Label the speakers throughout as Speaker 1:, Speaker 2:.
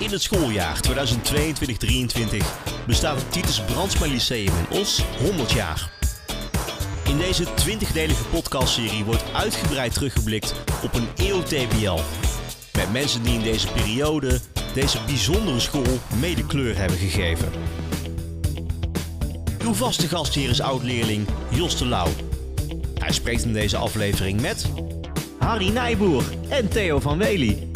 Speaker 1: In het schooljaar 2022-2023 bestaat het Titus Brandsma Lyceum in Os 100 jaar. In deze 20-delige podcastserie wordt uitgebreid teruggeblikt op een eeuw. Met mensen die in deze periode deze bijzondere school mede kleur hebben gegeven. Uw vaste gastheer is oud-leerling Jos de Lauw. Hij spreekt in deze aflevering met Harry Nijboer en Theo van Wely.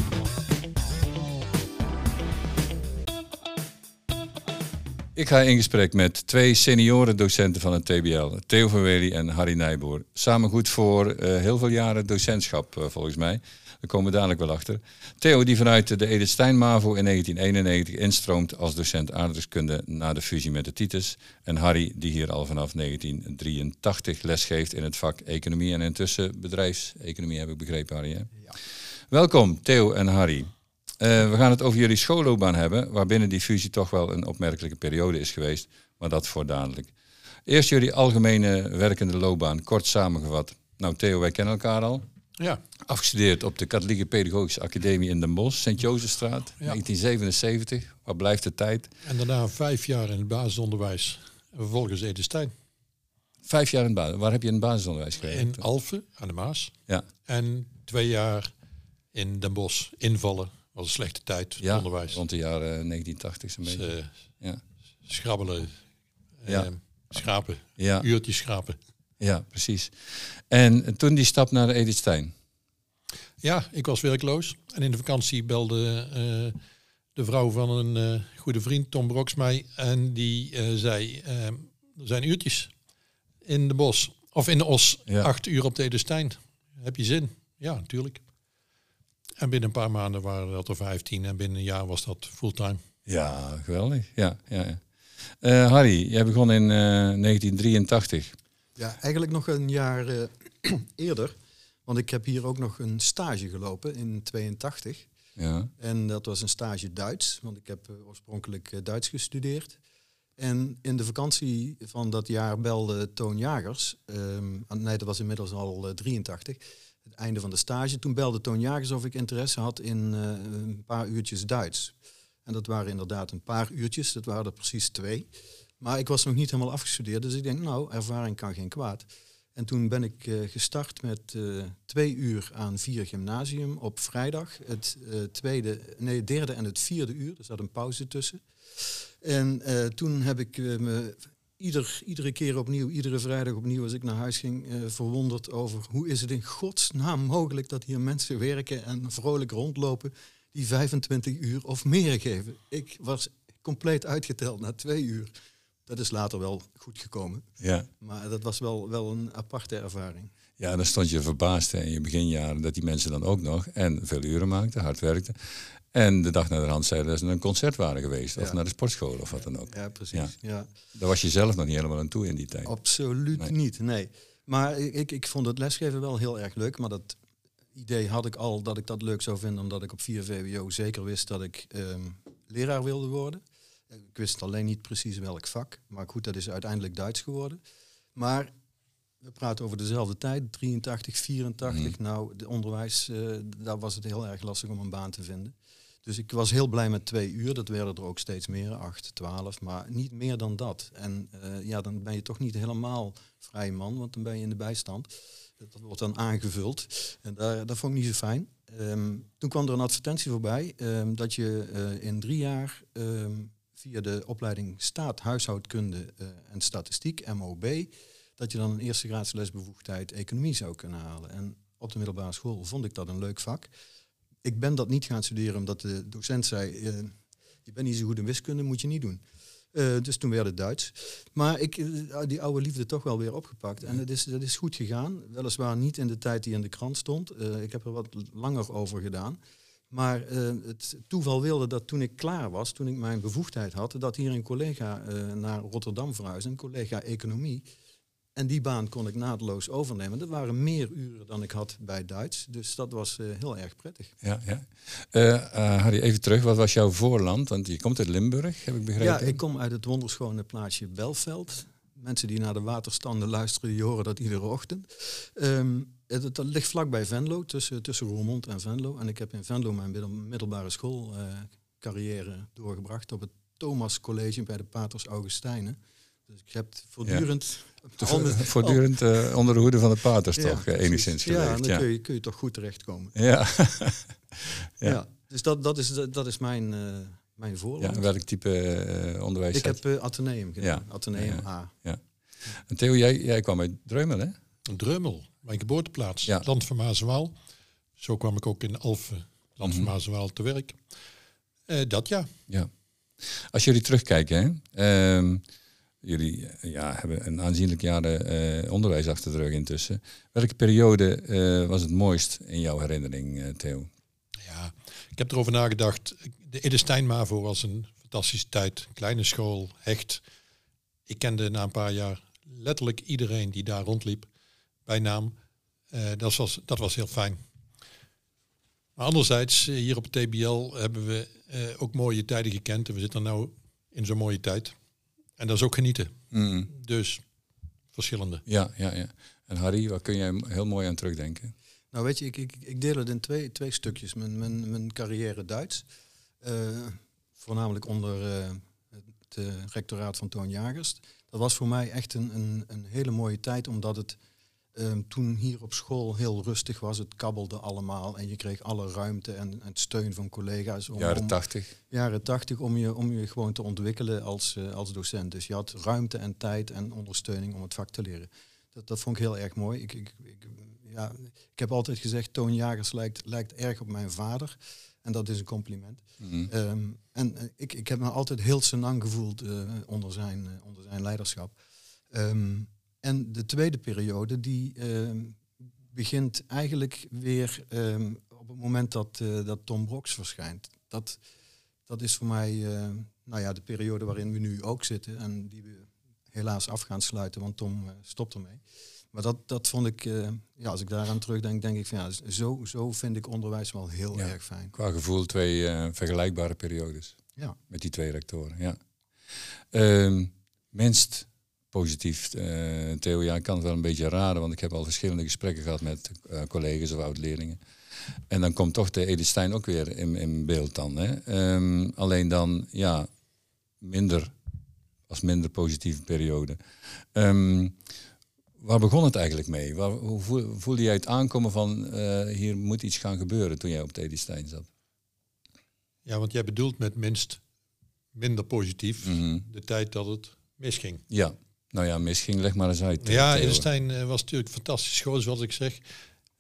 Speaker 2: Ik ga in gesprek met twee senioren docenten van het TBL, Theo van Wely en Harry Nijboer. Samen goed voor eh, heel veel jaren docentschap eh, volgens mij. Daar komen we dadelijk wel achter. Theo die vanuit de Edith Stein MAVO in 1991 instroomt als docent aardrijkskunde na de fusie met de Titus. En Harry die hier al vanaf 1983 lesgeeft in het vak economie en intussen bedrijfseconomie heb ik begrepen Harry. Hè? Ja. Welkom Theo en Harry. Uh, we gaan het over jullie schoolloopbaan hebben, waarbinnen die fusie toch wel een opmerkelijke periode is geweest, maar dat voor dadelijk. Eerst jullie algemene werkende loopbaan, kort samengevat. Nou Theo, wij kennen elkaar al.
Speaker 3: Ja.
Speaker 2: Afgestudeerd op de Katholieke Pedagogische Academie in Den Bosch, Sint-Jozefstraat, ja. 1977. Wat blijft de tijd?
Speaker 3: En daarna vijf jaar in het basisonderwijs. En vervolgens Edestein.
Speaker 2: Vijf jaar in het basis. Waar heb je in het basisonderwijs gewerkt?
Speaker 3: In Alphen, aan de Maas.
Speaker 2: Ja.
Speaker 3: En twee jaar in Den Bosch, invallen was een slechte tijd,
Speaker 2: ja,
Speaker 3: onderwijs.
Speaker 2: rond de jaren 1980 zo'n beetje.
Speaker 3: Dus, uh,
Speaker 2: ja.
Speaker 3: Schrabbelen,
Speaker 2: Ja.
Speaker 3: eh, schrapen,
Speaker 2: Ja.
Speaker 3: uurtjes schrapen.
Speaker 2: ja, precies. En toen die stap naar de Edith Stein.
Speaker 3: Ja, ik was werkloos. En in de vakantie belde eh, de vrouw van een eh, goede vriend, Tom Broks, mij. En die eh, zei, eh, er zijn uurtjes in de bos. Of in de os,
Speaker 2: Ja.
Speaker 3: acht uur op de Edestein. Heb je zin? Ja, natuurlijk. En binnen een paar maanden waren dat er vijftien. En binnen een jaar was dat fulltime.
Speaker 2: Ja, geweldig. Ja, ja, ja. Eh, Harry, jij begon in eh, 1983.
Speaker 4: Ja, eigenlijk nog een jaar eh, eerder. Want ik heb hier ook nog een stage gelopen in 82.
Speaker 2: Ja,
Speaker 4: En dat was een stage Duits, want ik heb eh, oorspronkelijk eh, Duits gestudeerd. En in de vakantie van dat jaar belde Toon Jagers, ehm, ah, nee, dat was inmiddels al eh, 83, het einde van de stage. Toen belde Toon Jagers of ik interesse had in eh, een paar uurtjes Duits. En dat waren inderdaad een paar uurtjes, dat waren er precies twee. Maar ik was nog niet helemaal afgestudeerd, dus ik denk, nou, ervaring kan geen kwaad. En toen ben ik eh, gestart met eh, twee uur aan vier gymnasium op vrijdag. Het tweede, nee, derde en het vierde uur. Er zat een pauze tussen. En toen heb ik me ieder, iedere keer opnieuw, iedere vrijdag opnieuw als ik naar huis ging, eh, verwonderd over hoe is het in godsnaam mogelijk dat hier mensen werken en vrolijk rondlopen die 25 uur of meer geven. Ik was compleet uitgeteld na twee uur. Dat is later wel goed gekomen.
Speaker 2: ja.
Speaker 4: Maar dat was wel, wel een aparte ervaring.
Speaker 2: ja, dan stond je verbaasd hè, in je beginjaren dat die mensen dan ook nog en veel uren maakten, hard werkten. En de dag naar de hand zeiden dat ze naar een concert waren geweest. Of naar de sportschool of wat dan ook.
Speaker 4: Ja, precies.
Speaker 2: Ja.
Speaker 4: Ja.
Speaker 2: Daar was je zelf nog niet helemaal aan toe in die tijd.
Speaker 4: Absoluut
Speaker 2: Nee.
Speaker 4: niet, nee. Maar ik, ik vond het lesgeven wel heel erg leuk. Maar dat idee had ik al dat ik dat leuk zou vinden. Omdat ik op 4 VWO zeker wist dat ik ehm, leraar wilde worden. Ik wist alleen niet precies welk vak. Maar goed, dat is uiteindelijk Duits geworden. Maar we praten over dezelfde tijd, 83, 84. Nou, de onderwijs, eh, daar was het heel erg lastig om een baan te vinden. Dus ik was heel blij met twee uur. Dat werden er ook steeds meer, acht, twaalf, maar niet meer dan dat. En eh, ja, dan ben je toch niet helemaal vrij man, want dan ben je in de bijstand. Dat wordt dan aangevuld. En daar, dat vond ik niet zo fijn. Ehm, toen kwam er een advertentie voorbij ehm, dat je eh, in drie jaar ehm, via de opleiding Staat Huishoudkunde eh, en Statistiek, MOB, dat je dan een eerste graads lesbevoegdheid economie zou kunnen halen. En op de middelbare school vond ik dat een leuk vak. Ik ben dat niet gaan studeren omdat de docent zei, eh, je bent niet zo goed in wiskunde, moet je niet doen. Eh, dus toen werd het Duits. Maar ik die oude liefde toch wel weer opgepakt. En dat is, dat is goed gegaan. Weliswaar niet in de tijd die in de krant stond. Ik heb er wat langer over gedaan. Maar eh, het toeval wilde dat toen ik klaar was, toen ik mijn bevoegdheid had, dat hier een collega eh, naar Rotterdam verhuisde, een collega economie. En die baan kon ik naadloos overnemen. Dat waren meer uren dan ik had bij Duits. Dus dat was eh, heel erg prettig.
Speaker 2: Ja, ja. Harry, even terug. Wat was jouw voorland? Want je komt uit Limburg, heb ik begrepen.
Speaker 4: Ja, ik kom uit het wonderschone plaatsje Belveld. Mensen die naar de waterstanden luisteren, die horen dat iedere ochtend. Ehm, het, het ligt vlakbij Venlo, tussen, tussen Roermond en Venlo. En ik heb in Venlo mijn middel- middelbare school eh, doorgebracht op het Thomas College bij de Paters Augustijnen. Dus ik heb voortdurend...
Speaker 2: al met, voortdurend uh, onder de hoede van de paters
Speaker 4: ja,
Speaker 2: toch, enigszins geleefd.
Speaker 4: Ja, dan Kun, je, kun je toch goed terechtkomen.
Speaker 2: Ja.
Speaker 4: ja. Dus dat, dat, is, dat is mijn, uh, mijn voorland.
Speaker 2: Ja, welk type uh, onderwijs?
Speaker 4: Ik heb uh, Atheneum gedaan.
Speaker 2: Ja.
Speaker 4: Atheneum. A.
Speaker 2: Ja. En Theo, jij, jij kwam uit Dreumel, hè?
Speaker 3: Dreumel, mijn geboorteplaats.
Speaker 2: Ja.
Speaker 3: Land van Maaswaal. Zo kwam ik ook in Alphen, Land van
Speaker 2: Mhm.
Speaker 3: Maaswaal, te werk. Eh, dat ja.
Speaker 2: Ja. Als jullie terugkijken, hè, ehm, jullie eh, ja, hebben een aanzienlijk jaren eh, onderwijs achter de rug intussen. Welke periode was het mooist in jouw herinnering, Theo?
Speaker 3: Ja, ik heb erover nagedacht. De Edestein MAVO was een fantastische tijd. Kleine school, hecht. Ik kende na een paar jaar letterlijk iedereen die daar rondliep bij naam. Eh, dat, was, dat was heel fijn. Maar anderzijds, eh, hier op het TBL hebben we eh, ook mooie tijden gekend. En we zitten nu in zo'n mooie tijd. En dat is ook genieten.
Speaker 2: Mm,
Speaker 3: Dus verschillende.
Speaker 2: ja, ja, ja. En Harry, waar kun jij heel mooi aan terugdenken?
Speaker 4: Nou weet je, ik, ik, ik deel het in twee, twee stukjes. Mijn, mijn, mijn carrière Duits. eh, voornamelijk onder eh, het rectoraat van Toon Jagers. Dat was voor mij echt een, een, een hele mooie tijd, omdat het ehm, toen hier op school heel rustig was. Het kabbelde allemaal en je kreeg alle ruimte en, en steun van collega's. Om,
Speaker 2: Jaren
Speaker 4: om-
Speaker 2: tachtig.
Speaker 4: jaren tachtig om je, om je gewoon te ontwikkelen als, eh, als docent. Dus je had ruimte en tijd en ondersteuning om het vak te leren. Dat, dat vond ik heel erg mooi. Ik, ik, ik, ja, ik heb altijd gezegd, Toon Jagers lijkt, lijkt erg op mijn vader. En dat is een compliment.
Speaker 2: Mm.
Speaker 4: Ehm, en eh, ik, ik heb me altijd heel senang gevoeld eh, onder, zijn, onder zijn leiderschap. Ehm, en de tweede periode, die ehm, begint eigenlijk weer ehm, op het moment dat, eh, dat Tom Brox verschijnt. Dat, dat is voor mij eh, nou ja, de periode waarin we nu ook zitten en die we helaas af gaan sluiten, want Tom eh, stopt ermee. Maar dat, dat vond ik, eh, ja, als ik daaraan terugdenk, denk ik van ja, zo, zo vind ik onderwijs wel heel
Speaker 2: Ja.
Speaker 4: erg fijn.
Speaker 2: Qua gevoel twee vergelijkbare periodes.
Speaker 4: Ja.
Speaker 2: Met die twee rectoren, ja. Ehm, minst positief, eh, Theo, ja, ik kan het wel een beetje raden, want ik heb al verschillende gesprekken gehad met eh, collega's of oud-leerlingen. En dan komt toch de Edestein ook weer in, in beeld dan. Hè? Ehm, alleen dan, ja, minder, als minder positieve periode. Ehm, waar begon het eigenlijk mee? Waar, hoe voel- voelde jij het aankomen van eh, hier moet iets gaan gebeuren toen jij op de Edestein zat?
Speaker 3: Ja, want jij bedoelt met minst minder positief
Speaker 2: Mhm.
Speaker 3: de tijd dat het misging.
Speaker 2: Ja, nou ja, misschien leg maar eens uit.
Speaker 3: Ja,
Speaker 2: Theo.
Speaker 3: Edestein eh, was natuurlijk een fantastische school, zoals ik zeg.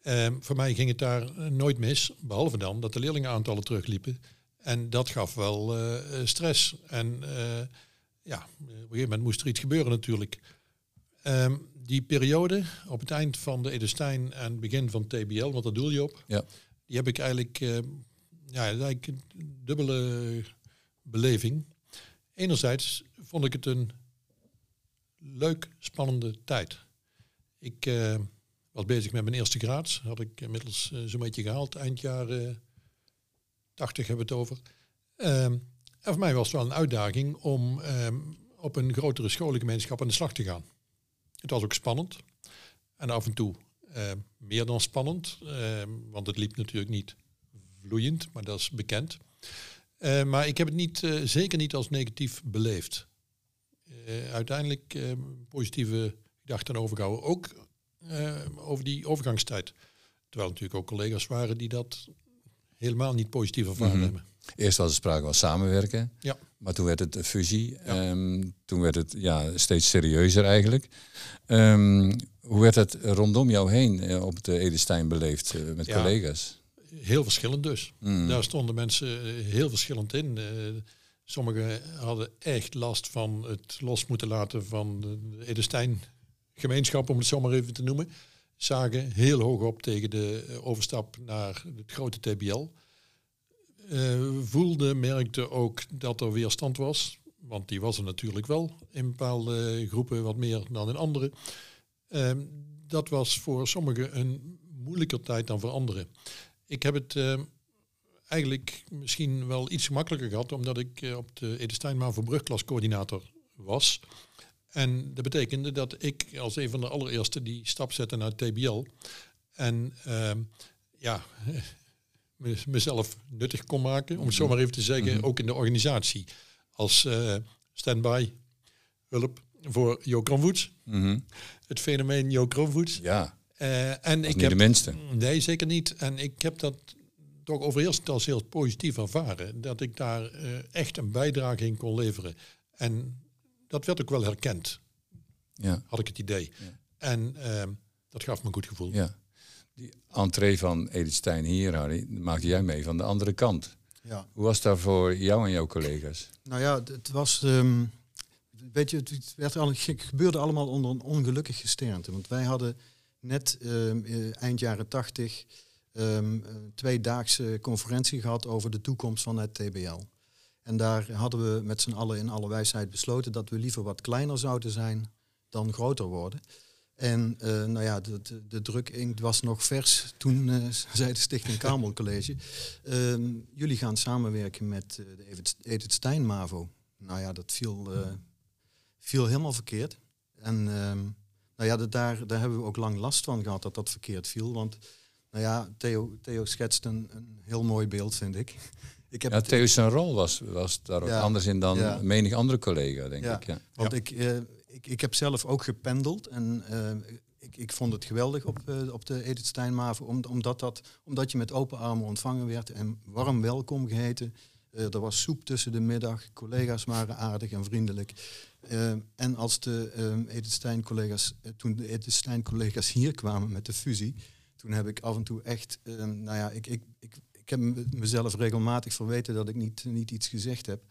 Speaker 3: Ehm, voor mij ging het daar eh, nooit mis, behalve dan dat de leerlingenaantallen terugliepen. En dat gaf wel eh, stress. En ja, op een gegeven moment moest er iets gebeuren natuurlijk. Ehm, die periode, op het eind van de Edestein en begin van TBL, want daar doel je op,
Speaker 2: Ja.
Speaker 3: die heb ik eigenlijk, ja, dat eigenlijk een dubbele beleving. Enerzijds vond ik het een leuk, spannende tijd. Ik eh, was bezig met mijn eerste graad. Had ik inmiddels eh, zo'n beetje gehaald. Eind jaren 80 hebben we het over. Ehm, en voor mij was het wel een uitdaging om ehm, op een grotere scholengemeenschap aan de slag te gaan. Het was ook spannend. En af en toe eh, meer dan spannend. ehm, want het liep natuurlijk niet vloeiend, maar dat is bekend. Maar ik heb het niet, eh, zeker niet als negatief beleefd. Eh, uiteindelijk eh, positieve gedachten overgehouden. Ook eh, over die overgangstijd. Terwijl natuurlijk ook collega's waren die dat helemaal niet positief ervaren
Speaker 2: Mhm.
Speaker 3: hebben.
Speaker 2: Eerst was er sprake van samenwerken,
Speaker 3: Ja.
Speaker 2: maar toen werd het fusie.
Speaker 3: Ja.
Speaker 2: Ehm, toen werd het ja, steeds serieuzer eigenlijk. Ehm, hoe werd het rondom jou heen op de Edestein beleefd met
Speaker 3: Ja.
Speaker 2: collega's?
Speaker 3: Heel verschillend dus.
Speaker 2: Mm.
Speaker 3: Daar stonden mensen heel verschillend in. Sommigen hadden echt last van het los moeten laten van de Edestein gemeenschap, om het zo maar even te noemen. Zagen heel hoog op tegen de overstap naar het grote TBL. Eh voelde, merkte ook dat er weerstand was. Want die was er natuurlijk wel in bepaalde groepen wat meer dan in andere. Ehm, dat was voor sommigen een moeilijker tijd dan voor anderen. Ik heb het eh, eigenlijk misschien wel iets gemakkelijker gehad, omdat ik eh, op de maar voor brugklascoördinator was. En dat betekende dat ik als een van de allereerste die stap zette naar TBL. En ehm, ja, me- mezelf nuttig kon maken, om het zo maar even te zeggen, ook in de organisatie. Als eh stand-by hulp voor Jo Kronvoets,
Speaker 2: Mhm.
Speaker 3: het fenomeen Jo Kronvoets.
Speaker 2: Ja,
Speaker 3: Eh, en ik
Speaker 2: niet de
Speaker 3: heb,
Speaker 2: minste.
Speaker 3: nee, zeker niet. En ik heb dat toch overheerst als heel positief ervaren. Dat ik daar eh, echt een bijdrage in kon leveren. En dat werd ook wel herkend,
Speaker 2: Ja,
Speaker 3: had ik het idee. En ehm, dat gaf me een goed gevoel.
Speaker 2: ja. Die entree van Edith Stein hier, Harry, maakte jij mee van de andere kant.
Speaker 4: Ja.
Speaker 2: Hoe was dat voor jou en jouw collega's?
Speaker 4: Nou ja, het- was. ehm, weet je, het het werd al, het gebeurde allemaal onder een ongelukkig gesternte. Want wij hadden net ehm, eh, eind jaren tachtig ehm, een tweedaagse conferentie gehad over de toekomst van het TBL. En daar hadden we met z'n allen in alle wijsheid besloten dat we liever wat kleiner zouden zijn dan groter worden. En eh, nou ja, de, de, druk inkt was nog vers toen eh, zei de Stichting Kamel College. ehm, jullie gaan samenwerken met eh, de Edith- Stein MAVO. Nou ja, dat viel, eh, viel helemaal verkeerd. En ehm, nou ja, daar, daar hebben we ook lang last van gehad dat dat verkeerd viel. Want nou ja, Theo, Theo schetst een, een heel mooi beeld, vind ik. ik heb
Speaker 2: Ja, Theo zijn rol was, was daar ook
Speaker 4: Ja,
Speaker 2: anders in dan
Speaker 4: ja.
Speaker 2: menig andere collega, denk
Speaker 4: Ja.
Speaker 2: ik. Ja.
Speaker 4: Want ik, eh, ik, ik heb zelf ook gependeld en eh, ik, ik vond het geweldig op, eh, op de Edith Stein Maven, om, omdat, dat, omdat je met open armen ontvangen werd en warm welkom geheten. Eh, er was soep tussen de middag, collega's waren aardig en vriendelijk. En als de eh, Edith Stein collega's, toen de Edith Stein collega's hier kwamen met de fusie, toen heb ik af en toe echt, eh, nou ja, ik, ik, ik, ik heb me- mezelf regelmatig verweten dat ik niet, niet iets gezegd heb.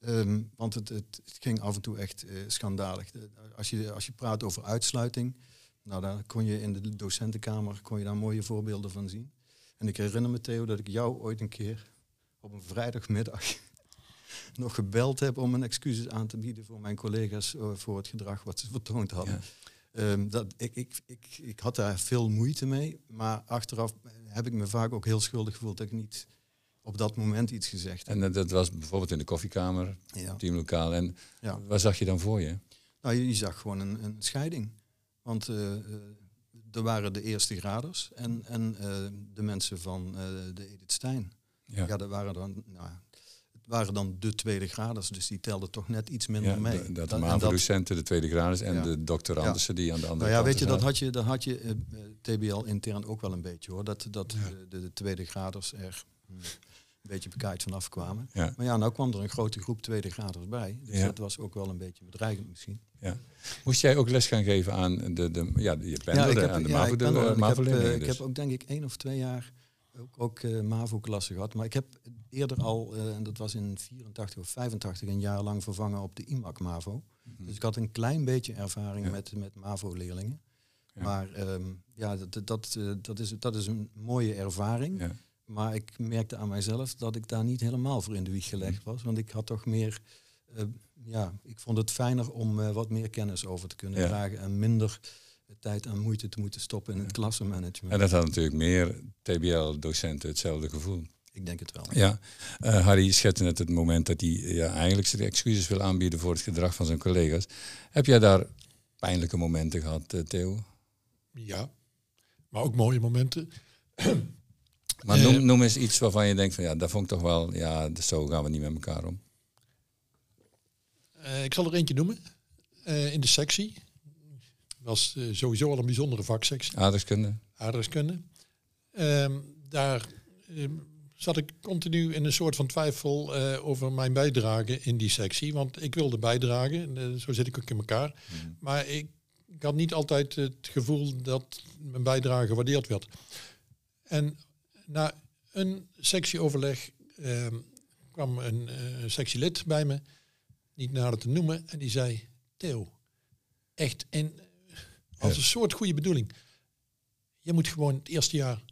Speaker 4: Ehm, want het, het, het ging af en toe echt eh, schandalig. Als je, als je praat over uitsluiting, nou, daar kon je in de docentenkamer kon je daar mooie voorbeelden van zien. En ik herinner me, Theo, dat ik jou ooit een keer op een vrijdagmiddag nog gebeld heb om mijn excuses aan te bieden voor mijn collega's eh, voor het gedrag wat ze vertoond hadden. Ehm, dat, ik, ik, ik, ik had daar veel moeite mee, maar achteraf heb ik me vaak ook heel schuldig gevoeld dat ik niet op dat moment iets gezegd heb.
Speaker 2: En dat was bijvoorbeeld in de koffiekamer,
Speaker 4: Ja.
Speaker 2: teamlokaal. En
Speaker 4: Ja.
Speaker 2: waar zag je dan voor je?
Speaker 4: Nou, je, je zag gewoon een, een scheiding. Want eh, eh, er waren de eerste graders en, en eh, de mensen van de Edith Stein.
Speaker 2: Ja.
Speaker 4: Ja, dat waren dan, nou, waren dan de tweede graders, dus die telden toch net iets minder
Speaker 2: Ja,
Speaker 4: mee.
Speaker 2: dat de MAVO-docenten, de tweede gradus en
Speaker 4: Ja.
Speaker 2: de doctorandussen die aan de andere
Speaker 4: Nou ja,
Speaker 2: kant
Speaker 4: weet je, dat had je, dat had je eh, eh, TBL intern ook wel een beetje hoor. Dat, dat
Speaker 3: Ja.
Speaker 4: de, de, de tweede graders er hm, een beetje bekaaid vanaf kwamen.
Speaker 2: Ja.
Speaker 4: Maar ja, nou kwam er een grote groep tweede graders bij. Dus
Speaker 2: Ja.
Speaker 4: dat was ook wel een beetje bedreigend misschien.
Speaker 2: Moest jij ook les gaan geven aan de, de ja, je pendelde aan de
Speaker 4: ja, ik
Speaker 2: MAVO,
Speaker 4: ik heb,
Speaker 2: MAVO-leerlingen
Speaker 4: eh,
Speaker 2: dus.
Speaker 4: heb ook denk ik één of twee jaar ook, ook eh, MAVO-klassen gehad. Maar ik heb eerder al, eh, en dat was in 84 of 85, een jaar lang vervangen op de IMAC MAVO. Dus ik had een klein beetje ervaring
Speaker 2: Mhm. Ja.
Speaker 4: met, met MAVO-leerlingen.
Speaker 2: Ja.
Speaker 4: Maar ehm, ja, dat, dat, eh, dat, is, dat is een mooie ervaring.
Speaker 2: Ja.
Speaker 4: Maar ik merkte aan mijzelf dat ik daar niet helemaal voor in de wieg gelegd
Speaker 2: Mhm.
Speaker 4: was. Want ik had toch meer, ja, ik vond het fijner om wat meer kennis over te kunnen dragen en minder tijd en moeite te moeten stoppen in het klassenmanagement.
Speaker 2: En dat had natuurlijk meer TBL-docenten hetzelfde gevoel.
Speaker 4: Ik denk het wel.
Speaker 2: Ja, eh, Harry schetste net het moment dat hij ja, eigenlijk zijn excuses wil aanbieden voor het gedrag van zijn collega's. Heb jij daar pijnlijke momenten gehad, eh, Theo?
Speaker 3: Ja, maar ook mooie momenten.
Speaker 2: Maar
Speaker 3: Eh,
Speaker 2: noem, noem eens iets waarvan je denkt van ja, dat vond ik toch wel, ja, zo gaan we niet met elkaar om.
Speaker 3: Eh, ik zal er eentje noemen. Eh, in de sectie. Was eh, sowieso al een bijzondere vaksectie.
Speaker 2: Aardrijkskunde?
Speaker 3: aardrijkskunde. Ehm, daar ehm, zat ik continu in een soort van twijfel eh, over mijn bijdrage in die sectie. Want ik wilde bijdragen, eh, zo zit ik ook in elkaar. Maar ik, ik had niet altijd het gevoel dat mijn bijdrage gewaardeerd werd. En na een sectieoverleg ehm, kwam een sectielid bij me, niet nader te noemen, en die zei: Theo, echt in, als
Speaker 2: Ja.
Speaker 3: een soort goede bedoeling. Je moet gewoon het eerste jaar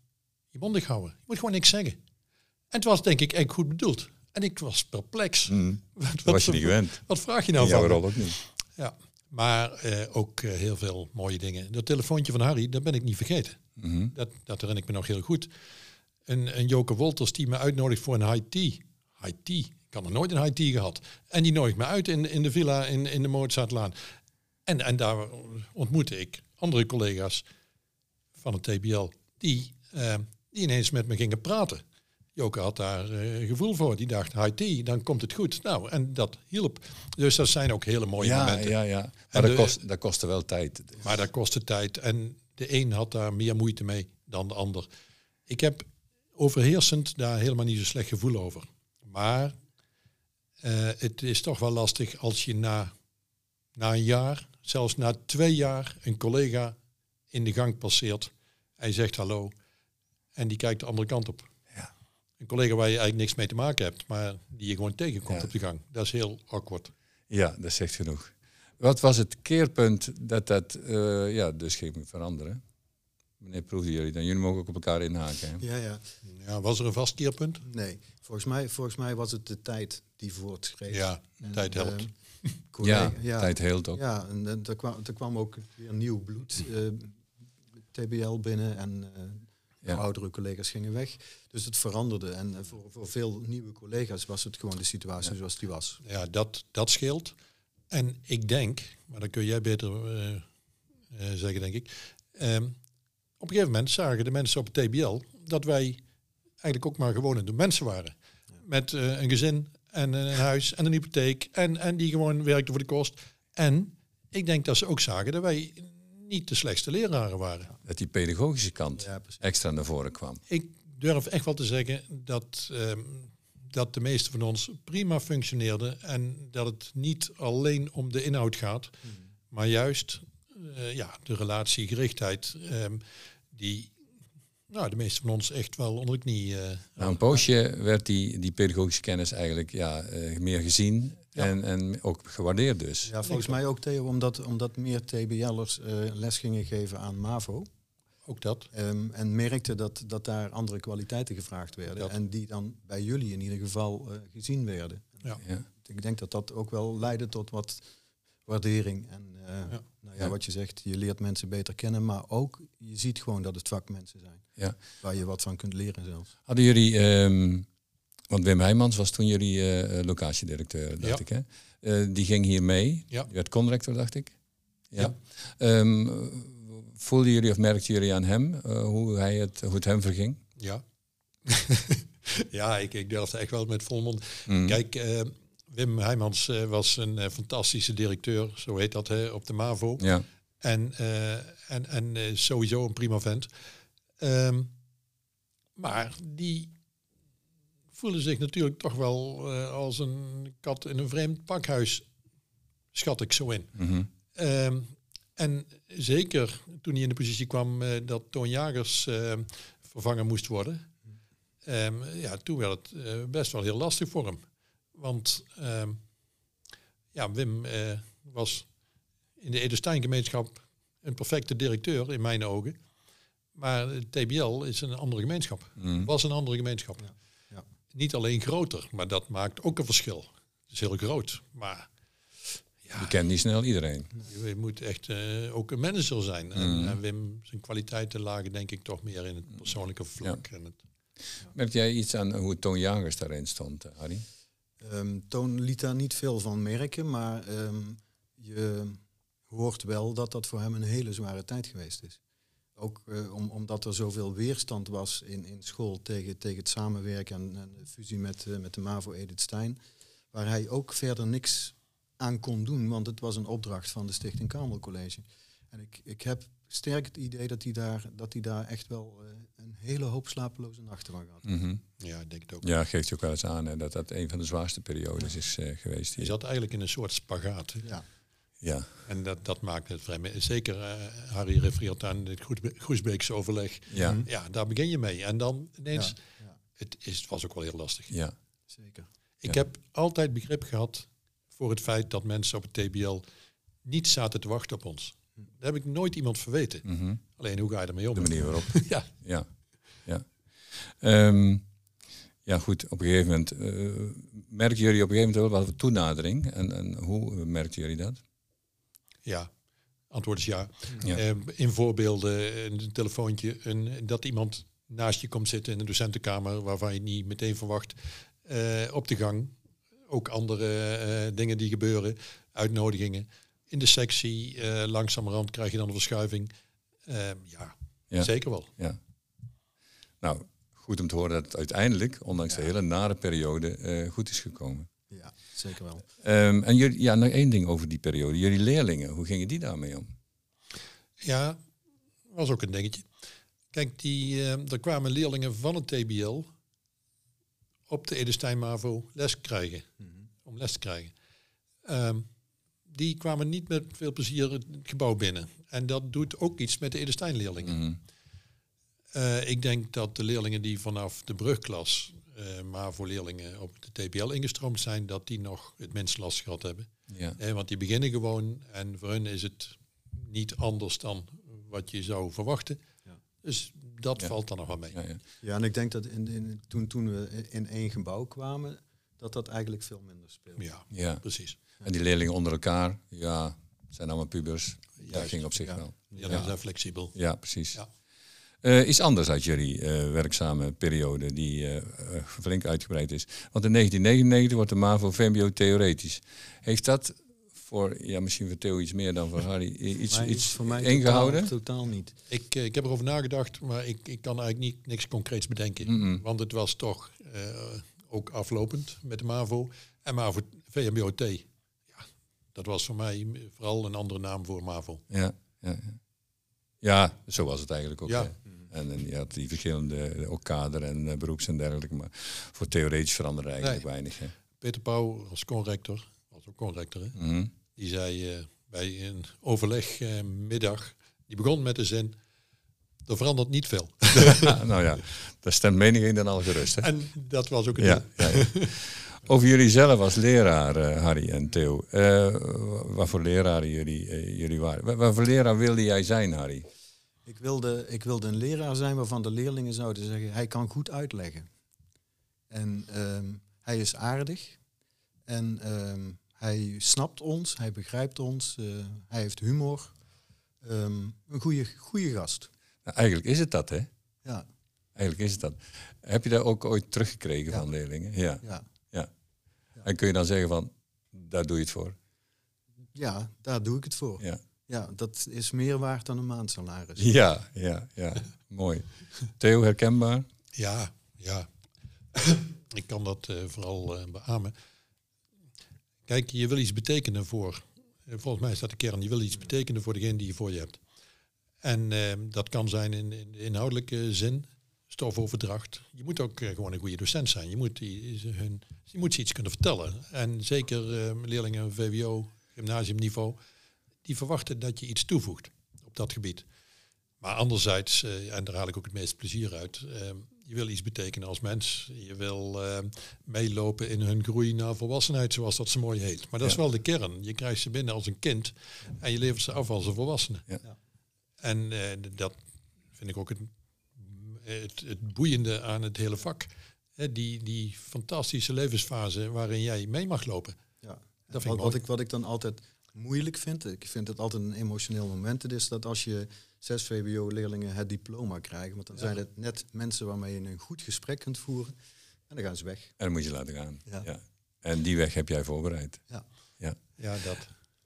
Speaker 3: je mondig houden. Je moet gewoon niks zeggen. En het was denk ik echt goed bedoeld. En ik was perplex. Wat,
Speaker 2: Dat was je niet gewend.
Speaker 3: wat vraag je nou
Speaker 2: jouw
Speaker 3: van me?
Speaker 2: ook niet.
Speaker 3: Ja, maar eh, ook eh, heel veel mooie dingen. Dat telefoontje van Harry, dat ben ik niet vergeten.
Speaker 2: Mhm.
Speaker 3: Dat, dat herinner ik me nog heel goed. Een, een Joke Wolters die me uitnodigt voor een high tea. High tea. Ik had nog nooit een high tea gehad. En die nodigt me uit in, in de villa in, in de Mozartlaan. En, en daar ontmoette ik andere collega's van het TBL die, eh, die ineens met me gingen praten. Joke had daar eh, gevoel voor. Die dacht, IT, dan komt het goed. Nou, en dat hielp. Dus dat zijn ook hele mooie
Speaker 2: ja,
Speaker 3: momenten.
Speaker 2: ja, ja.
Speaker 3: En
Speaker 2: Maar dat,
Speaker 3: de-
Speaker 2: kost, dat kostte wel tijd.
Speaker 3: Maar dat kostte tijd. En de een had daar meer moeite mee dan de ander. Ik heb overheersend daar helemaal niet zo slecht gevoel over. Maar eh, het is toch wel lastig als je na, na een jaar, zelfs na twee jaar, een collega in de gang passeert. Hij zegt hallo. En die kijkt de andere kant op.
Speaker 2: Ja.
Speaker 3: Een collega waar je eigenlijk niks mee te maken hebt, maar die je gewoon tegenkomt
Speaker 2: Ja.
Speaker 3: op de gang. Dat is heel awkward.
Speaker 2: Ja, dat zegt genoeg. Wat was het keerpunt dat dat eh, ja, dus ging veranderen? Wanneer proefden jullie dan? Jullie mogen ook op elkaar inhaken. Hè?
Speaker 4: Ja, ja.
Speaker 3: Ja, was er een vast keerpunt?
Speaker 4: Nee, volgens mij, volgens mij was het de tijd die voortschreef.
Speaker 3: Ja,
Speaker 4: En,
Speaker 3: tijd helpt.
Speaker 4: eh, collega-
Speaker 2: Ja, tijd heelt ook.
Speaker 4: Ja, en er kwam, er kwam ook weer nieuw bloed, eh, TBL binnen en eh,
Speaker 2: Ja.
Speaker 4: oudere collega's gingen weg. Dus het veranderde en eh, voor, voor veel nieuwe collega's was het gewoon de situatie zoals die was.
Speaker 3: Ja, dat, dat scheelt. En ik denk, maar dat kun jij beter zeggen, denk ik. ehm, op een gegeven moment zagen de mensen op het TBL dat wij eigenlijk ook maar gewone mensen waren. Met een gezin en een huis en een hypotheek. En, en die gewoon werkten voor de kost. En ik denk dat ze ook zagen dat wij niet de slechtste leraren waren.
Speaker 2: Dat die pedagogische kant
Speaker 4: Ja,
Speaker 2: extra naar voren kwam.
Speaker 3: Ik durf echt wel te zeggen dat, ehm, dat de meeste van ons prima functioneerden en dat het niet alleen om de inhoud gaat, maar juist eh, ja, de relatiegerichtheid ehm, die nou, de meeste van ons echt wel onder de knie. eh,
Speaker 2: Na een poosje werd die, die pedagogische kennis eigenlijk ja, eh, meer gezien
Speaker 3: Ja.
Speaker 2: en, en ook gewaardeerd dus.
Speaker 4: Ja, volgens mij ook Theo, omdat, omdat meer TBL'ers eh les gingen geven aan MAVO.
Speaker 3: ook dat.
Speaker 4: Ehm, en merkte dat, dat daar andere kwaliteiten gevraagd werden.
Speaker 3: Dat.
Speaker 4: En die dan bij jullie in ieder geval eh, gezien werden.
Speaker 3: Ja.
Speaker 2: Ja.
Speaker 4: Ik denk dat dat ook wel leidde tot wat waardering. En eh,
Speaker 3: Ja.
Speaker 4: Nou ja,
Speaker 2: Ja.
Speaker 4: wat je zegt, je leert mensen beter kennen. Maar ook, je ziet gewoon dat het vakmensen zijn.
Speaker 2: Ja.
Speaker 4: Waar je wat van kunt leren zelfs.
Speaker 2: Hadden jullie, ehm, want Wim Heijmans was toen jullie eh, eh, locatiedirecteur, dacht
Speaker 3: Ja.
Speaker 2: ik hè? Eh, die ging hier mee.
Speaker 3: Ja.
Speaker 2: Die werd conrector, dacht ik. Ja.
Speaker 3: Ja.
Speaker 2: Ehm, voelden jullie of merkten jullie aan hem eh, hoe, hij het, hoe het hem verging?
Speaker 3: Ja, ja ik, ik durfde echt wel met vol mond.
Speaker 2: Mm.
Speaker 3: Kijk, eh, Wim Heijmans eh, was een eh, fantastische directeur, zo heet dat, hè, op de MAVO.
Speaker 2: Ja.
Speaker 3: En, eh, en, en sowieso een prima vent. Ehm, maar die voelde zich natuurlijk toch wel als een kat in een vreemd pakhuis, schat ik zo in.
Speaker 2: Mhm.
Speaker 3: Ehm, en zeker toen hij in de positie kwam dat Toon Jagers vervangen moest worden, ehm, ja, toen werd het best wel heel lastig voor hem. Want ehm, ja, Wim eh, was in de Edelstein-gemeenschap een perfecte directeur in mijn ogen. Maar TBL is een andere gemeenschap.
Speaker 2: Mm.
Speaker 3: Was een andere gemeenschap.
Speaker 4: Ja, ja.
Speaker 3: Niet alleen groter, maar dat maakt ook een verschil. Het is heel groot, maar ja,
Speaker 2: Je kent niet snel iedereen.
Speaker 3: je moet echt eh, ook een manager zijn. En,
Speaker 2: Mm.
Speaker 3: en Wim, zijn kwaliteiten lagen denk ik toch meer in het persoonlijke vlak. En het,
Speaker 2: Merk jij iets aan hoe Toon Jagers daarin stond, eh, Harry?
Speaker 4: Ehm, Toon liet daar niet veel van merken. Maar ehm, je hoort wel dat dat voor hem een hele zware tijd geweest is. Ook eh, om, omdat er zoveel weerstand was in, in school tegen, tegen het samenwerken en, en de fusie met, eh, met de MAVO Edith Stein. Waar hij ook verder niks aan kon doen, want het was een opdracht van de Stichting Karmel College. En ik, ik heb sterk het idee dat hij daar, dat hij daar echt wel eh, hele hoop slapeloze nachten van gehad.
Speaker 2: Mhm.
Speaker 3: ja, ik denk het ook.
Speaker 2: Ja, geeft je ook wel eens aan hè, dat dat een van de zwaarste periodes is eh, geweest.
Speaker 3: Je zat eigenlijk in een soort spagaat. hè.
Speaker 4: Ja.
Speaker 2: Ja,
Speaker 3: En dat, dat maakt het vrij... Zeker, eh, Harry refereert aan het Groesbe- Groesbeekse overleg.
Speaker 2: ja,
Speaker 3: Ja, daar begin je mee. En dan ineens...
Speaker 4: Ja, ja.
Speaker 3: Het, is, het was ook wel heel lastig.
Speaker 2: ja.
Speaker 4: Zeker.
Speaker 3: Ik
Speaker 2: Ja.
Speaker 3: heb altijd begrip gehad voor het feit dat mensen op het TBL niet zaten te wachten op ons. Daar heb ik nooit iemand verweten.
Speaker 2: Mhm.
Speaker 3: Alleen hoe ga je ermee om?
Speaker 2: De manier waarop.
Speaker 3: ja,
Speaker 2: Ja, ja. Ehm, ja, goed. Op een gegeven moment eh merken jullie op een gegeven moment wel wat toenadering. En, en hoe eh, merkten jullie dat?
Speaker 3: ja. Antwoord is ja.
Speaker 2: Ja.
Speaker 3: Eh, in voorbeelden, een telefoontje, een, dat iemand naast je komt zitten in een docentenkamer waarvan je niet meteen verwacht. Eh, op de gang. Ook andere dingen die gebeuren. Uitnodigingen. In de sectie, langzamerhand krijg je dan een verschuiving. Eh, ja,
Speaker 2: Ja.
Speaker 3: zeker wel.
Speaker 2: Ja. Nou, goed. om te horen dat het uiteindelijk, ondanks de hele nare periode, eh, goed is gekomen.
Speaker 4: Ja, zeker wel.
Speaker 2: Ehm, en jullie, ja, nog één ding over die periode. Jullie leerlingen, hoe gingen die daarmee om?
Speaker 3: Ja, was ook een dingetje. Kijk, die, eh, er kwamen leerlingen van het TBL op de Edestein Mavo les krijgen, om les te krijgen. Ehm, die kwamen niet met veel plezier het gebouw binnen. En dat doet ook iets met de Edestein leerlingen.
Speaker 2: Mhm.
Speaker 3: Eh, ik denk dat de leerlingen die vanaf de brugklas, eh maar voor leerlingen op de TBL ingestroomd zijn, dat die nog het minst last gehad hebben.
Speaker 2: Ja.
Speaker 3: Eh, want die beginnen gewoon en voor hun is het niet anders dan wat je zou verwachten.
Speaker 4: Ja.
Speaker 3: Dus dat
Speaker 2: Ja.
Speaker 3: valt dan nog wel mee.
Speaker 2: Ja, ja.
Speaker 4: Ja, en ik denk dat in, in, toen, toen we in één gebouw kwamen, dat dat eigenlijk veel minder speelde.
Speaker 3: Ja,
Speaker 2: ja.
Speaker 3: precies.
Speaker 2: En die leerlingen onder elkaar, ja, zijn allemaal pubers. Dat
Speaker 3: Juist,
Speaker 2: ging op zich
Speaker 3: ja.
Speaker 2: wel. Ja.
Speaker 3: zijn flexibel.
Speaker 2: Ja, precies.
Speaker 3: Ja.
Speaker 2: Eh, iets anders uit jullie eh, werkzame periode, die eh, flink uitgebreid is. Want in 1999 wordt de MAVO VMBO theoretisch. Heeft dat voor, ja, misschien voor Theo iets meer dan voor Harry, iets,
Speaker 4: Mij-
Speaker 2: iets
Speaker 4: voor mij
Speaker 2: ingehouden?
Speaker 4: Totaal, totaal niet.
Speaker 3: Ik, ik heb erover nagedacht, maar ik, ik kan eigenlijk niet, niks concreets bedenken. Want het was toch ook aflopend met de MAVO. En MAVO VMBOT, ja, dat was voor mij vooral een andere naam voor MAVO.
Speaker 2: Ja, ja, ja. ja, zo was het eigenlijk ook.
Speaker 3: Ja.
Speaker 2: En, en je had die verschillende, eh, ook kader en eh, beroeps en dergelijke. Maar voor theoretisch veranderde eigenlijk
Speaker 3: Nee.
Speaker 2: weinig. Hè.
Speaker 3: Peter Pauw als conrector, was ook conrector, hè?
Speaker 2: Mhm.
Speaker 3: die zei eh, bij een overlegmiddag, die begon met de zin, er verandert niet veel.
Speaker 2: Ja, nou ja, daar stemt menigeen dan al gerust. Hè?
Speaker 3: En dat was ook het
Speaker 2: Ja, ja, ja. Over jullie zelf als leraar, Harry en Theo. Wat voor leraren jullie, jullie waren. Wat, wat voor leraar wilde jij zijn, Harry?
Speaker 4: Ik wilde, ik wilde een leraar zijn waarvan de leerlingen zouden zeggen, hij kan goed uitleggen. En ehm, hij is aardig. En ehm, hij snapt ons, hij begrijpt ons, eh, hij heeft humor. Ehm, een goede, goede gast.
Speaker 2: Nou, eigenlijk is het dat, hè?
Speaker 4: Ja,
Speaker 2: Eigenlijk is het dat. Heb je dat ook ooit teruggekregen
Speaker 4: Ja.
Speaker 2: van leerlingen? Ja.
Speaker 4: ja.
Speaker 2: En kun je dan zeggen van, daar doe je het voor?
Speaker 4: ja, daar doe ik het voor.
Speaker 2: Ja,
Speaker 4: Ja, dat is meer waard dan een maandsalaris.
Speaker 2: ja, ja. ja. Mooi. Theo, herkenbaar?
Speaker 3: Ja, ja. ik kan dat eh, vooral eh, beamen. Kijk, je wil iets betekenen voor, eh, volgens mij dat de kern, je wil iets betekenen voor degene die je voor je hebt. En dat kan zijn in, in de inhoudelijke zin, stofoverdracht. Je moet ook gewoon een goede docent zijn. Je moet, hun, je moet ze iets kunnen vertellen. En zeker eh, leerlingen VWO, gymnasiumniveau, die verwachten dat je iets toevoegt op dat gebied. Maar anderzijds, eh, en daar haal ik ook het meeste plezier uit, eh, je wil iets betekenen als mens. Je wil eh, meelopen in hun groei naar volwassenheid, zoals dat zo mooi heet. Maar dat is wel de kern. Je krijgt ze binnen als een kind en je levert ze af als een volwassene.
Speaker 2: Ja.
Speaker 3: En eh, dat vind ik ook het, het, het boeiende aan het hele vak. Hè, die, die fantastische levensfase waarin jij mee mag lopen.
Speaker 4: Ja.
Speaker 3: Dat
Speaker 4: Wat,
Speaker 3: ik,
Speaker 4: wat ik dan altijd moeilijk vind, ik vind het altijd een emotioneel moment, het is dat als je zes VWO-leerlingen het diploma krijgen, want dan zijn het net mensen waarmee je een goed gesprek kunt voeren, en dan gaan ze weg.
Speaker 2: En dat moet je laten gaan.
Speaker 4: Ja.
Speaker 2: Ja. En die weg heb jij voorbereid.
Speaker 4: Ja.
Speaker 2: Ja.
Speaker 3: Ja, dat.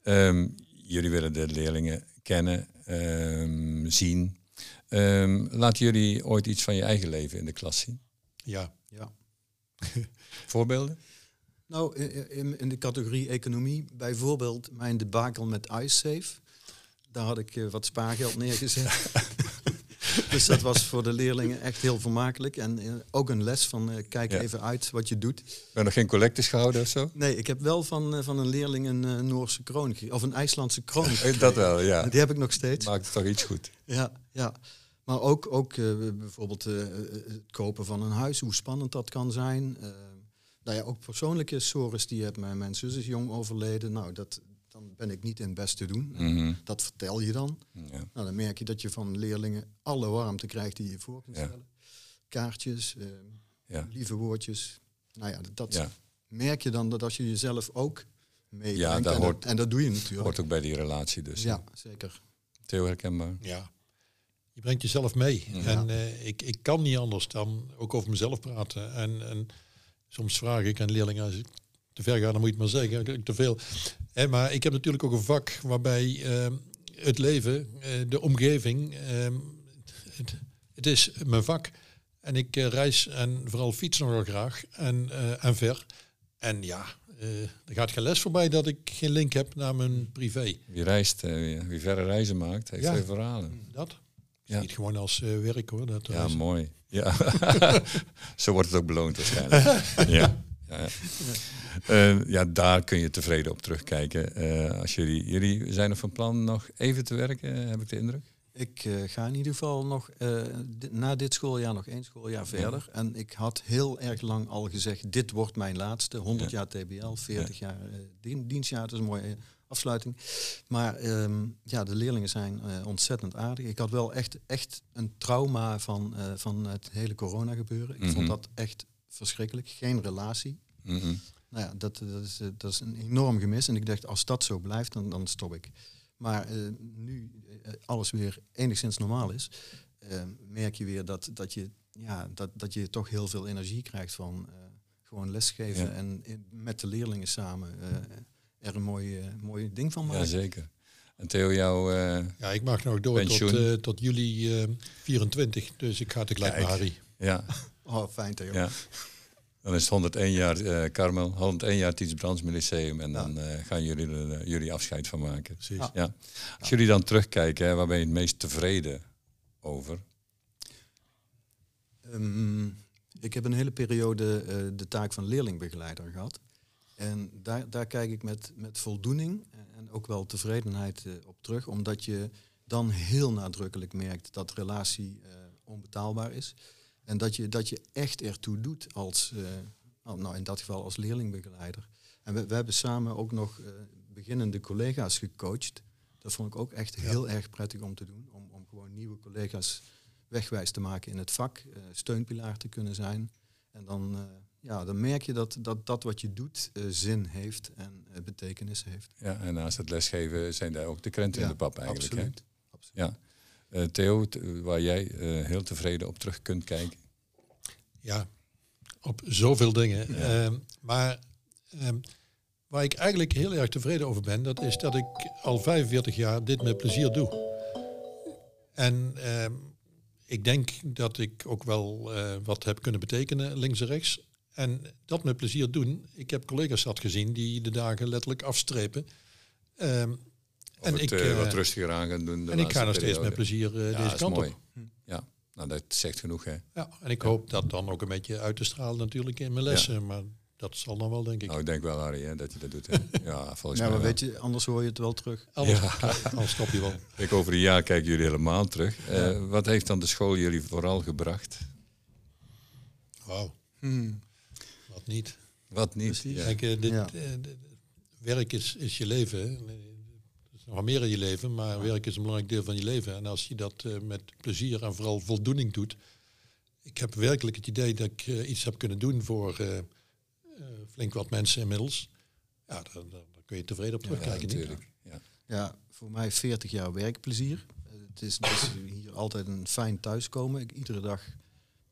Speaker 2: Ehm, jullie willen de leerlingen kennen, ehm, zien. Ehm, laten jullie ooit iets van je eigen leven in de klas zien?
Speaker 3: Ja.
Speaker 4: Ja.
Speaker 2: Voorbeelden?
Speaker 4: Nou, in, in de categorie economie, bijvoorbeeld mijn debakel met iSafe. Daar had ik eh, wat spaargeld neergezet. dus dat was voor de leerlingen echt heel vermakelijk. En eh, ook een les van eh, kijk
Speaker 2: Ja.
Speaker 4: even uit wat je doet.
Speaker 2: Hebben nog geen collectes gehouden of zo?
Speaker 4: Nee, ik heb wel van, van een leerling een Noorse kroon, of een IJslandse kroon.
Speaker 2: Dat wel, ja.
Speaker 4: Die heb ik nog steeds.
Speaker 2: Maakt het toch iets goed.
Speaker 4: Ja, ja. Maar ook, ook bijvoorbeeld het kopen van een huis, hoe spannend dat kan zijn. Nou ja, ook persoonlijke sores die heb mijn, mijn zus is jong overleden. Nou, dat, dan ben ik niet in het best te doen.
Speaker 2: Mhm.
Speaker 4: Dat vertel je dan.
Speaker 2: ja.
Speaker 4: Nou, dan merk je dat je van leerlingen alle warmte krijgt die je voor kunt
Speaker 2: Ja.
Speaker 4: stellen. Kaartjes, eh,
Speaker 2: Ja.
Speaker 4: lieve woordjes. Nou ja, dat
Speaker 2: Ja.
Speaker 4: merk je dan dat als je jezelf ook meebrengt.
Speaker 2: Ja, dat
Speaker 4: en,
Speaker 2: hoort-
Speaker 4: dat, en dat doe je natuurlijk.
Speaker 2: Hoort ook bij die relatie dus.
Speaker 4: ja, zeker.
Speaker 2: Theo herkenbaar?
Speaker 3: Ja. Je brengt jezelf mee.
Speaker 2: Ja.
Speaker 3: En eh, ik, ik kan niet anders dan ook over mezelf praten. En, en soms vraag ik aan leerlingen, als ik te ver ga, dan moet je het maar zeggen, te veel. Maar ik heb natuurlijk ook een vak waarbij eh, het leven, eh, de omgeving, eh, het, het is mijn vak. En ik eh, reis en vooral fiets nogal graag en, eh, en ver. En ja, er gaat geen les voorbij dat ik geen link heb naar mijn privé.
Speaker 2: Wie reist, wie verre reizen maakt, heeft
Speaker 3: Ja.
Speaker 2: veel verhalen.
Speaker 3: Dat?
Speaker 2: Ja.
Speaker 3: Niet gewoon als eh, werk hoor. Dat
Speaker 2: Ja, mooi. Ja. Zo wordt het ook beloond waarschijnlijk. ja. Ja, ja. Eh, ja, daar kun je tevreden op terugkijken. Eh, als jullie, jullie zijn er van plan nog even te werken, heb ik de indruk?
Speaker 4: Ik eh, ga in ieder geval nog eh, na dit schooljaar nog één schooljaar verder. En ik had heel erg lang al gezegd, dit wordt mijn laatste. 100 jaar TBL, 40 jaar eh, dien- dienstjaar. Dat is een mooie afsluiting. Maar ehm, ja, de leerlingen zijn eh, ontzettend aardig. Ik had wel echt, echt een trauma van, eh, van het hele corona gebeuren. Ik
Speaker 2: Mhm.
Speaker 4: vond dat echt verschrikkelijk. Geen relatie.
Speaker 2: Mhm.
Speaker 4: Nou ja, dat, dat, is, eh, dat is een enorm gemis. En ik dacht, als dat zo blijft, dan, dan stop ik. Maar nu alles weer enigszins normaal is, merk je weer dat, dat, je, ja, dat, dat je toch heel veel energie krijgt van gewoon lesgeven
Speaker 2: Ja.
Speaker 4: en in- met de leerlingen samen er een mooi, eh, mooi ding van maken.
Speaker 2: Ja, zeker. En Theo, jouw... eh,
Speaker 3: Ja, ik mag nog door tot,
Speaker 2: Pensioen.
Speaker 3: eh, tot juli eh, 24. Dus ik ga tegelijk
Speaker 2: Kijk.
Speaker 3: naar Harry.
Speaker 2: ja,
Speaker 4: Oh, fijn Theo.
Speaker 2: ja. Dan is het 101 jaar eh Carmel, 101 jaar Tiets Brandsma Lyceum. En
Speaker 4: Ja.
Speaker 2: dan eh, gaan jullie er jullie afscheid van maken.
Speaker 3: Precies.
Speaker 4: Ja.
Speaker 2: Ja. Als jullie dan terugkijken, hè, waar ben je het meest tevreden over?
Speaker 4: Ehm, ik heb een hele periode eh, de taak van leerlingbegeleider gehad. En daar, daar kijk ik met, met voldoening en ook wel tevredenheid eh, op terug, omdat je dan heel nadrukkelijk merkt dat relatie eh, onbetaalbaar is. En dat je, dat je echt ertoe doet als, eh, nou, nou in dat geval als leerlingbegeleider. En we, we hebben samen ook nog beginnende collega's gecoacht. Dat vond ik ook echt heel erg prettig om te doen. Om, om gewoon nieuwe collega's wegwijs te maken in het vak, steunpilaar te kunnen zijn. En dan, ja, dan merk je dat, dat dat wat je doet eh, zin heeft en eh, betekenis heeft.
Speaker 2: Ja, en naast het lesgeven zijn daar ook de krenten in de pap eigenlijk. hè?
Speaker 4: Absoluut. absoluut.
Speaker 2: Ja. Eh, Theo, t- waar jij eh, heel tevreden op terug kunt kijken.
Speaker 3: Ja, op zoveel dingen. Ehm, maar ehm, waar ik eigenlijk heel erg tevreden over ben, dat is dat ik al 45 jaar dit met plezier doe. En ehm, ik denk dat ik ook wel eh, wat heb kunnen betekenen, links en rechts. En dat met plezier doen. Ik heb collega's zat gezien die de dagen letterlijk afstrepen. Ehm,
Speaker 2: Of
Speaker 3: en
Speaker 2: het
Speaker 3: ik,
Speaker 2: eh,
Speaker 3: eh,
Speaker 2: wat rustiger aan gaan doen. de
Speaker 3: en ik ga nog steeds met plezier eh,
Speaker 2: Ja,
Speaker 3: deze
Speaker 2: is
Speaker 3: kant
Speaker 2: mooi.
Speaker 3: op.
Speaker 2: Ja, nou dat zegt genoeg hè.
Speaker 3: Ja, en ik hoop dat dan ook een beetje uit te stralen natuurlijk in mijn lessen. Maar dat zal dan wel, denk ik.
Speaker 2: Nou, ik denk wel Harry hè, dat je dat doet. Hè. Ja, volgens
Speaker 4: Ja,
Speaker 2: mij
Speaker 4: maar
Speaker 2: wel.
Speaker 4: weet je, anders hoor je het wel terug.
Speaker 3: Anders, anders stop je wel.
Speaker 2: Kijk, over een jaar kijken jullie helemaal terug. Eh, Wat heeft dan de school jullie vooral gebracht?
Speaker 3: Wauw, wat niet.
Speaker 2: Wat niet?
Speaker 4: Precies.
Speaker 2: Ja.
Speaker 3: Kijk, eh, dit,
Speaker 4: Ja.
Speaker 3: eh, werk is, is je leven. Het is nog meer in je leven, maar werk is een belangrijk deel van je leven. En als je dat eh, met plezier en vooral voldoening doet. Ik heb werkelijk het idee dat ik iets heb kunnen doen voor eh, eh, flink wat mensen inmiddels. Ja, daar, daar, daar kun je tevreden op
Speaker 2: Ja,
Speaker 3: terugkijken. niet?
Speaker 2: natuurlijk. Ja.
Speaker 4: Ja, voor mij 40 jaar werkplezier. Het is, het is hier altijd een fijn thuiskomen. Ik, iedere dag,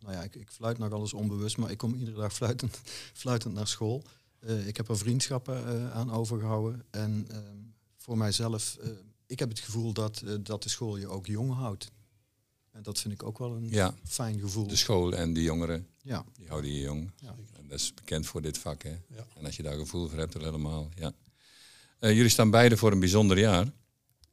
Speaker 4: nou ja, ik, ik fluit nog alles onbewust, maar ik kom iedere dag fluitend, fluitend naar school. Eh, ik heb er vriendschappen eh, aan overgehouden. En ehm, voor mijzelf, eh, ik heb het gevoel dat, dat de school je ook jong houdt. En dat vind ik ook wel een
Speaker 2: Ja.
Speaker 4: fijn gevoel.
Speaker 2: De school en de jongeren,
Speaker 4: ja.
Speaker 2: die houden je jong.
Speaker 4: Ja.
Speaker 2: En dat is bekend voor dit vak. Hè.
Speaker 3: Ja.
Speaker 2: En als je daar gevoel voor hebt, dan helemaal. Ja. Eh, jullie staan beide voor een bijzonder jaar.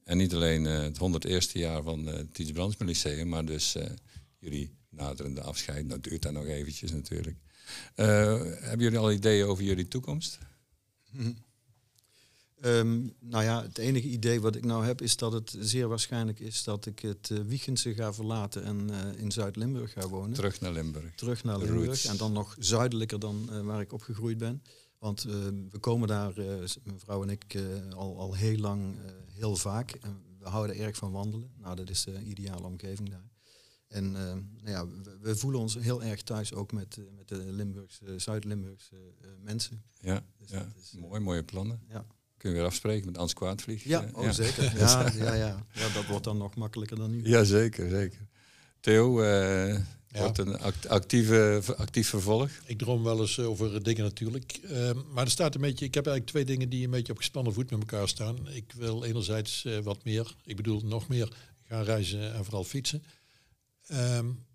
Speaker 2: En niet alleen eh, het 101ste jaar van eh, het Tiets Brandsma Lyceum, maar dus eh, jullie naderende afscheid. Nou duurt dat nog eventjes natuurlijk. Eh, hebben jullie al ideeën over jullie toekomst?
Speaker 4: Ehm, nou ja, het enige idee wat ik nou heb is dat het zeer waarschijnlijk is dat ik het uh, ga verlaten en uh, in Zuid-Limburg ga wonen.
Speaker 2: Terug naar Limburg.
Speaker 4: Terug naar Limburg
Speaker 2: roots.
Speaker 4: en dan nog zuidelijker dan uh, waar ik opgegroeid ben. Want we komen daar, uh, mijn vrouw en ik, al, al heel lang, heel vaak. En we houden erg van wandelen. Nou, dat is de ideale omgeving daar. En nou ja, we, we, voelen ons heel erg thuis ook met, met de Limburgse, Zuid-Limburgse mensen.
Speaker 2: Ja, dus ja. Is, mooi, mooie plannen.
Speaker 4: Ja.
Speaker 2: Kun je weer afspreken met Ans Kwaadvlieg?
Speaker 4: Ja, oh, ja. zeker. Ja, ja, ja. ja, dat wordt dan nog makkelijker dan nu.
Speaker 2: Ja, zeker, zeker. Theo, uh, ja. wordt een act actieve, actief vervolg?
Speaker 3: Ik droom wel eens over dingen natuurlijk. Uh, maar er staat een beetje, ik heb eigenlijk twee dingen die een beetje op gespannen voet met elkaar staan. Ik wil enerzijds uh, wat meer, ik bedoel nog meer gaan reizen en vooral fietsen. Um,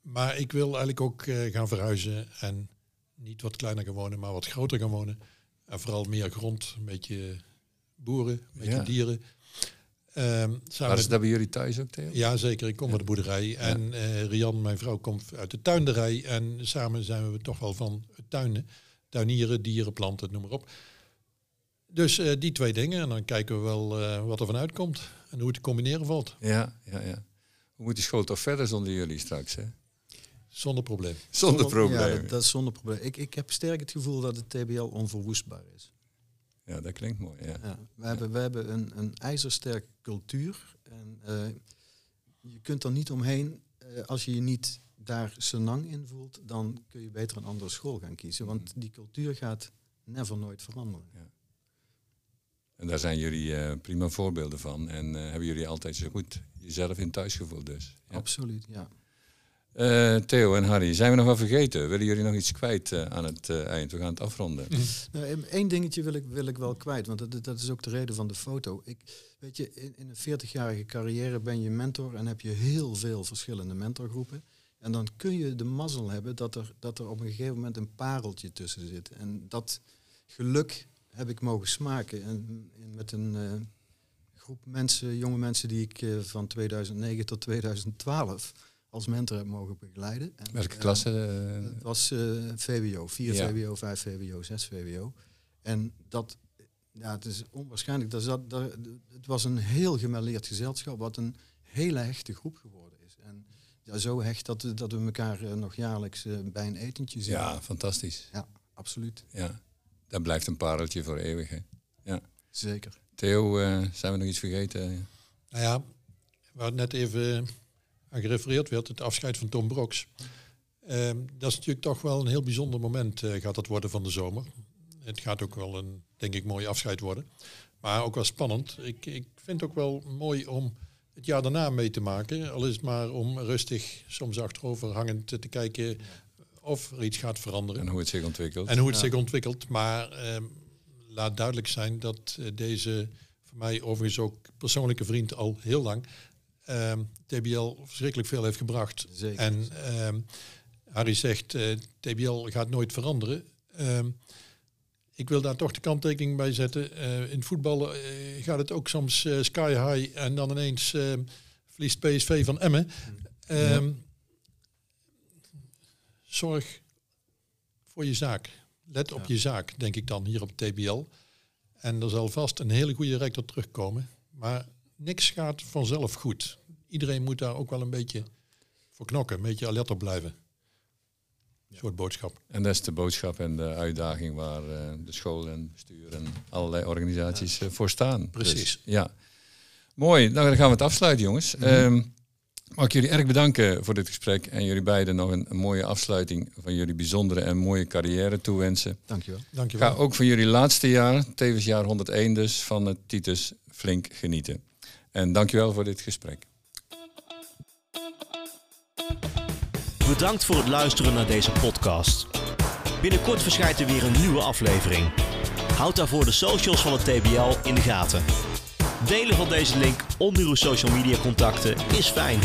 Speaker 3: maar ik wil eigenlijk ook eh, gaan verhuizen en niet wat kleiner gaan wonen, maar wat groter gaan wonen. En vooral meer grond, een beetje boeren, een beetje
Speaker 2: Ja.
Speaker 3: dieren. Ehm, samen
Speaker 2: Maar is dat bij jullie thuis ook, Theo?
Speaker 3: ja, zeker. Ik kom van de boerderij. En eh, Rian, mijn vrouw, komt uit de tuinderij. En samen zijn we toch wel van tuinen. Tuinieren, dieren, planten, noem maar op. Dus eh, die twee dingen. En dan kijken we wel wat er van uitkomt. En hoe het te combineren valt.
Speaker 2: Ja, ja, ja. Hoe moet die school toch verder zonder jullie straks, hè?
Speaker 3: Zonder probleem.
Speaker 2: Zonder probleem.
Speaker 4: Ja,
Speaker 2: Ja,
Speaker 4: dat, dat is zonder probleem. Ik, ik heb sterk het gevoel dat het TBL onverwoestbaar is.
Speaker 2: dat klinkt mooi, ja.
Speaker 4: Ja, we, hebben, we hebben een, een ijzersterke cultuur. En eh, je kunt er niet omheen. eh, als je je niet daar senang in voelt, dan kun je beter een andere school gaan kiezen. Want die cultuur gaat never nooit veranderen.
Speaker 2: En daar zijn jullie eh, prima voorbeelden van. En eh, hebben jullie altijd zo goed jezelf in thuis gevoeld dus. Ja.
Speaker 4: Absoluut, ja.
Speaker 2: Eh, Theo en Harry, zijn we nog wat vergeten? Willen jullie nog iets kwijt eh, aan het eh, eind? We gaan het afronden.
Speaker 4: Nou, Eén dingetje wil ik, wil ik wel kwijt, want dat, dat is ook de reden van de foto. Ik, weet je, in, in een 40-jarige carrière ben je mentor en heb je heel veel verschillende mentorgroepen. En dan kun je de mazzel hebben dat er, dat er op een gegeven moment een pareltje tussen zit. En dat geluk heb ik mogen smaken. En, en met een eh, groep mensen, jonge mensen die ik eh, van 2009 tot 2012 als mentor heb mogen begeleiden. En,
Speaker 2: Welke
Speaker 4: eh,
Speaker 2: klasse?
Speaker 4: het was VWO, 4
Speaker 2: Ja.
Speaker 4: VWO, 5 VWO, 6 VWO. En dat, ja, het is onwaarschijnlijk. Dat zat, daar, het was een heel gemêleerd gezelschap, wat een hele hechte groep geworden is. En ja, zo hecht dat, we- dat we elkaar nog jaarlijks bij een etentje zien.
Speaker 2: ja, fantastisch.
Speaker 4: Ja, absoluut.
Speaker 2: Ja. Dat blijft een pareltje voor eeuwig. Hè?
Speaker 4: Zeker.
Speaker 2: Theo, eh, zijn we nog iets vergeten?
Speaker 3: Nou ja, waar net even aan gerefereerd werd, het afscheid van Tom Broks. Ehm, dat is natuurlijk toch wel een heel bijzonder moment eh, gaat dat worden van de zomer. Het gaat ook wel een, denk ik, mooi afscheid worden. Maar ook wel spannend. Ik, ik vind het ook wel mooi om het jaar daarna mee te maken. Al is het maar om rustig, soms achterover hangend te kijken of er iets gaat veranderen.
Speaker 2: En hoe het zich ontwikkelt?
Speaker 3: En hoe het
Speaker 4: Ja.
Speaker 3: zich ontwikkelt. Maar ehm, laat duidelijk zijn dat eh, deze, voor mij overigens ook persoonlijke vriend al heel lang, ehm, TBL verschrikkelijk veel heeft gebracht.
Speaker 4: Zeker.
Speaker 3: En ehm, Harry zegt, eh, TBL gaat nooit veranderen. Ehm, ik wil daar toch de kanttekening bij zetten. Eh, in voetballen gaat het ook soms eh, sky high en dan ineens ehm, verliest PSV van Emmen. Ehm, Zorg voor je zaak. Let op
Speaker 4: Ja.
Speaker 3: je zaak, denk ik dan hier op TBL. En er zal vast een hele goede rector terugkomen. Maar niks gaat vanzelf goed. Iedereen moet daar ook wel een beetje voor knokken. Een beetje alert op blijven. Een soort boodschap.
Speaker 2: En dat is de boodschap en de uitdaging waar eh, de school en bestuur en allerlei organisaties eh, voor staan.
Speaker 3: Precies.
Speaker 2: Dus, ja. Mooi, nou dan gaan we het afsluiten jongens. Ehm, mag ik jullie erg bedanken voor dit gesprek en jullie beiden nog een, een mooie afsluiting van jullie bijzondere en mooie carrière toewensen.
Speaker 4: Dankjewel.
Speaker 3: Dankjewel.
Speaker 2: Ga ook van jullie laatste jaar, tevens jaar 101 dus, van het Titus flink genieten. En dankjewel voor dit gesprek.
Speaker 1: Bedankt voor het luisteren naar deze podcast. Binnenkort verschijnt er weer een nieuwe aflevering. Houd daarvoor de socials van het TBL in de gaten. Delen van deze link onder uw social media contacten is fijn.